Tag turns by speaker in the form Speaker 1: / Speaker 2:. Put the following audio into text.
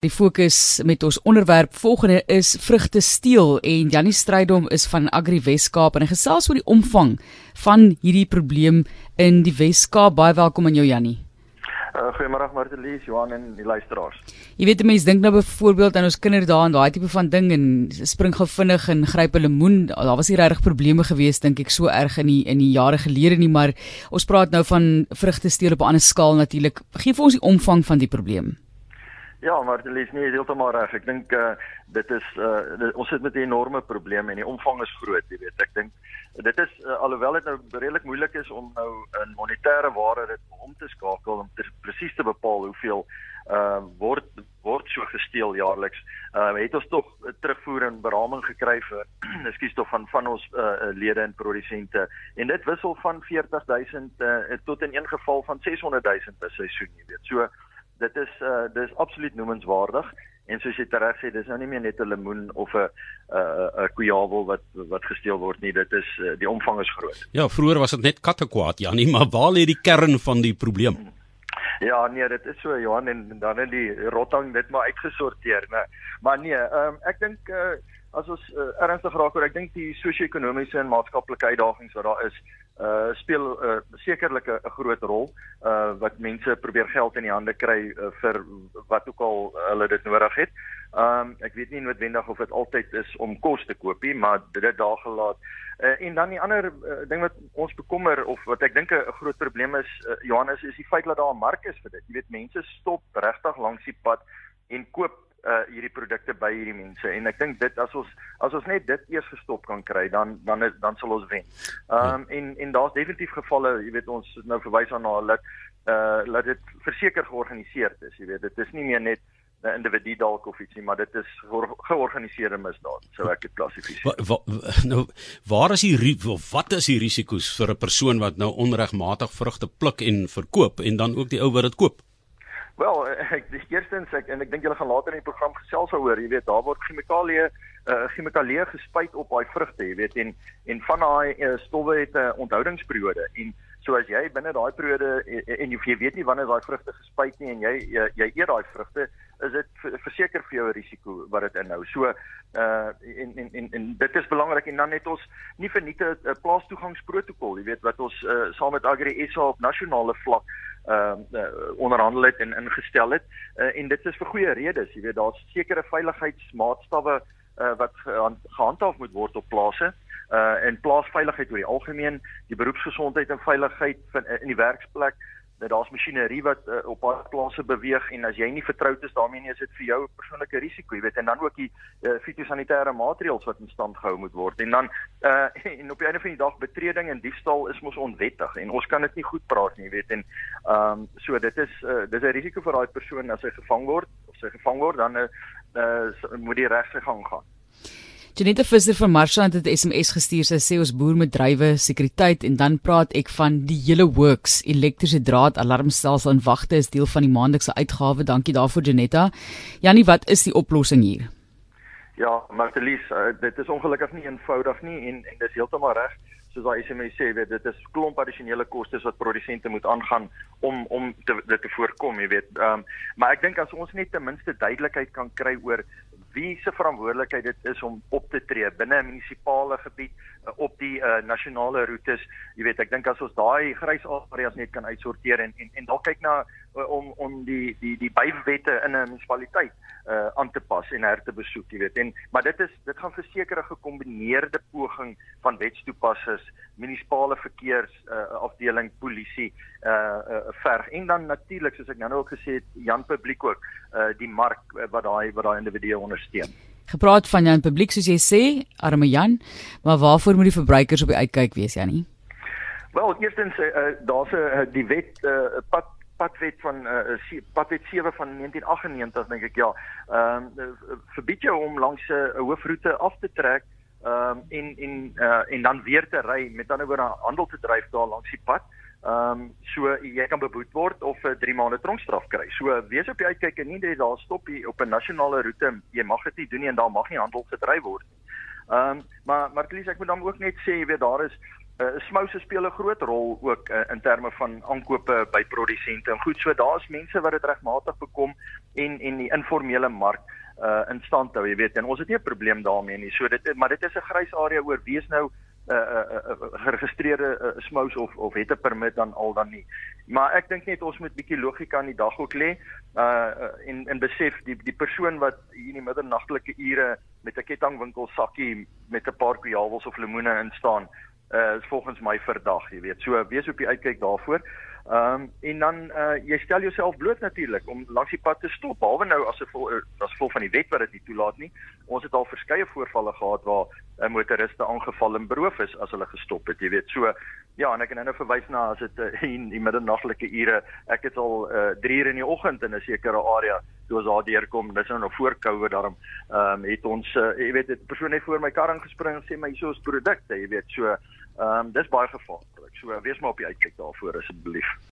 Speaker 1: Die fokus met ons onderwerp volgende is vrugte steel en Janie Strydom is van Agri Weskaap en hy gesels oor die omvang van hierdie probleem in die Weskaap. Baie welkom aan jou Janie.
Speaker 2: Uh, Goeiemôre Martelies, Johan en die luisteraars.
Speaker 1: Jy weet mense dink nou byvoorbeeld aan ons kinders daar en daai tipe van ding en spring gou vinnig en gryp 'n lemoen. Daar was nie regtig probleme gewees dink ek so erg in die in die jare gelede nie, maar ons praat nou van vrugte steel op 'n ander skaal natuurlik. Gee vir ons die omvang van die probleem.
Speaker 2: Ja, maar dit is nie heeltemal reg. Ek dink uh dit is uh dit, ons sit met 'n enorme probleem en die omvang is groot, jy weet. Ek dink dit is uh, alhoewel dit nou redelik moeilik is om nou in monetêre waarde dit om te skakel om presies te bepaal hoeveel uh word word so gesteel jaarliks. Uh het ons tog terugvoer en beraming gekry vir ekskuus tog van van ons uh lede en produsente en dit wissel van 40000 uh, tot in een geval van 600000 per seisoen, jy weet. So dit is uh dis absoluut noemenswaardig en soos jy reg sê dis nou nie meer net 'n lemoen of 'n 'n 'n kujawel wat wat gesteel word nie dit is uh, die omvang is groot.
Speaker 3: Ja, vroeër was dit net kattekwaad ja, nie, maar waar lê die kern van die probleem?
Speaker 2: Ja, nee, dit is so Johan en dan het die rotting dit maar uitgesorteer, né? Maar nee, ehm um, ek dink uh as ons uh, ernstig raak oor ek dink die sosio-ekonomiese en maatskaplike uitdagings wat daar is uh speel uh, sekerlik 'n groot rol uh wat mense probeer geld in die hande kry uh, vir wat ook al hulle dit nodig het. Um ek weet nie noodwendig of dit altyd is om kos te koop nie, maar dit daar gelaat. Uh, en dan die ander uh, ding wat ons bekommer of wat ek dink 'n groot probleem is uh, Johannes is die feit dat daar 'n mark is vir dit. Jy weet mense stop regtig langs die pad en koop uh hierdie produkte by hierdie mense en ek dink dit as ons as ons net dit eers gestop kan kry dan dan is, dan sal ons wen. Ehm um, en en daar's definitief gevalle, jy weet ons nou verwys aan na dat uh dat dit verseker georganiseer is, jy weet dit is nie meer net 'n individu dalk of ietsie maar dit is georganiseerde misdaad sou ek dit klassifiseer.
Speaker 3: Wa, wa, nou waar is die wat is die risiko's vir 'n persoon wat nou onregmatig vrugte pluk en verkoop en dan ook die ou wat dit koop?
Speaker 2: Wel, ek eerstens ek en ek dink julle gaan later in die program gesels daaroor, jy weet, daar word chemikalieë uh chemikalieë gespuit op daai vrugte, jy weet, en en van daai uh, stowwe het 'n uh, onthoudingsperiode en so as jy binne daai periode en, en jy weet nie wanneer daai vrugte gespuit nie en jy jy, jy eet daai vrugte, is dit verseker vir jou 'n risiko wat dit inhou. So uh en en en, en dit is belangrik en dan het ons nie verniete 'n plaastoegangsprotokol, jy weet, wat ons uh, saam met Agri SA op nasionale vlak ehm uh, uh, onderhandel het en ingestel het uh, en dit is vir goeie redes jy weet daar's sekere veiligheidsmaatstawwe uh, wat gehandhaaf moet word op plase uh en plaasveiligheid oor die algemeen die beroepsgesondheid en veiligheid van in die werksplek dat daar's masjinerie wat uh, op baie plase beweeg en as jy nie vertroud is daarmee nie is dit vir jou 'n persoonlike risiko, jy weet, en dan ook die uh, fitosanitêre maatreëls wat in stand gehou moet word. En dan uh en op die einde van die dag betreding en diefstal is mos onwettig en ons kan dit nie goed praat nie, jy weet, en ehm um, so dit is uh, dis 'n risiko vir daai persoon as hy gevang word of sy gevang word dan uh, uh moet die regse gang gaan.
Speaker 1: Janita Visser van Marsland het 'n SMS gestuur. Sy sê ons boer met drywe sekuriteit en dan praat ek van die hele works elektriese draad alarmstelsel en wagte is deel van die maandelikse uitgawe. Dankie daarvoor Janita. Janie, wat is die oplossing hier?
Speaker 2: Ja, Martelies, uh, dit is ongelukkig nie eenvoudig nie en en dis heeltemal reg soos daai SMS sê, weet dit is klomp addisionele kostes wat produsente moet aangaan om om te, dit te voorkom, jy weet. Ehm um, maar ek dink as ons net ten minste duidelikheid kan kry oor wie se verantwoordelikheid dit is om op te tree binne 'n munisipale gebied uh, op die uh, nasionale roetes. Jy weet, ek dink as ons daai grys areas net kan uitsorteer en en, en dalk kyk na om om die die die bywette in 'n munisipaliteit uh, aan te pas en her te besoek, jy weet. En maar dit is dit gaan verseker 'n gekombineerde poging van wetstoepassers, munisipale verkeers uh, afdeling, polisie, uh, uh verg en dan natuurlik soos ek nou ook gesê het, Jan publiek ook, uh die mark wat daai wat daai individue ondersteun.
Speaker 1: Gepraat van Jan publiek soos jy sê, arme Jan, maar waarvoor moet die verbruikers op die uitkyk wees, Janie?
Speaker 2: Wel, eerstens uh, daar's 'n uh, die wet uh, pad padwet van uh, padwet 7 van 1998 dink ek ja. Ehm um, verbied jou om langs 'n uh, hoofroete af te trek ehm um, en en uh, en dan weer te ry met ander woorde handel te dryf daar langs die pad. Ehm um, so jy kan beboet word of 'n uh, 3 maande tronkstraf kry. So wees op die uitkyk en nie net daar stop hier op 'n nasionale roete. Jy mag dit nie doen nie en daar mag nie handel gedryf word nie. Ehm um, maar maar Klies ek moet dan ook net sê jy weet daar is uh, smouse speel 'n groot rol ook uh, in terme van aankope by produsente. En goed, so daar's mense wat dit regmatig bekom en en die informele mark uh in stand hou, jy weet. En ons het nie 'n probleem daarmee nie. So dit maar dit is 'n grys area oor wie is nou 'n uh, uh, uh, geregistreerde uh, smous of of het 'n permit dan al dan nie. Maar ek dink net ons moet bietjie logika in die dag ook lê. Uh en en besef die die persoon wat hier in die middernagtelike ure met 'n kettingwinkel sakkie met 'n paar kwiawels of lemoene in staan, uh is volgens my verdag, jy weet. So wees op die uitkyk daarvoor. Ehm um, en dan uh jy stel jouself bloot natuurlik om langs die pad te stop behalwe nou as 'n vol as vol van die wet wat dit nie toelaat nie. Ons het al verskeie voorvalle gehad waar uh, motoriste aangeval en beroof is as hulle gestop het, jy weet. So ja, en ek kan nou verwys na as dit uh, in die middernagtelike ure, ek het al uh 3 ure in die oggend in 'n sekere area toe ons daar deurkom, dis nou nog voor koue daarom, ehm um, het ons uh, jy weet 'n persoon het voor my kar ingespring en sê my hierso is produkte, jy weet. So Ehm um, dis baie gevaarlik. So wees maar op die uitkyk daarvoor asseblief.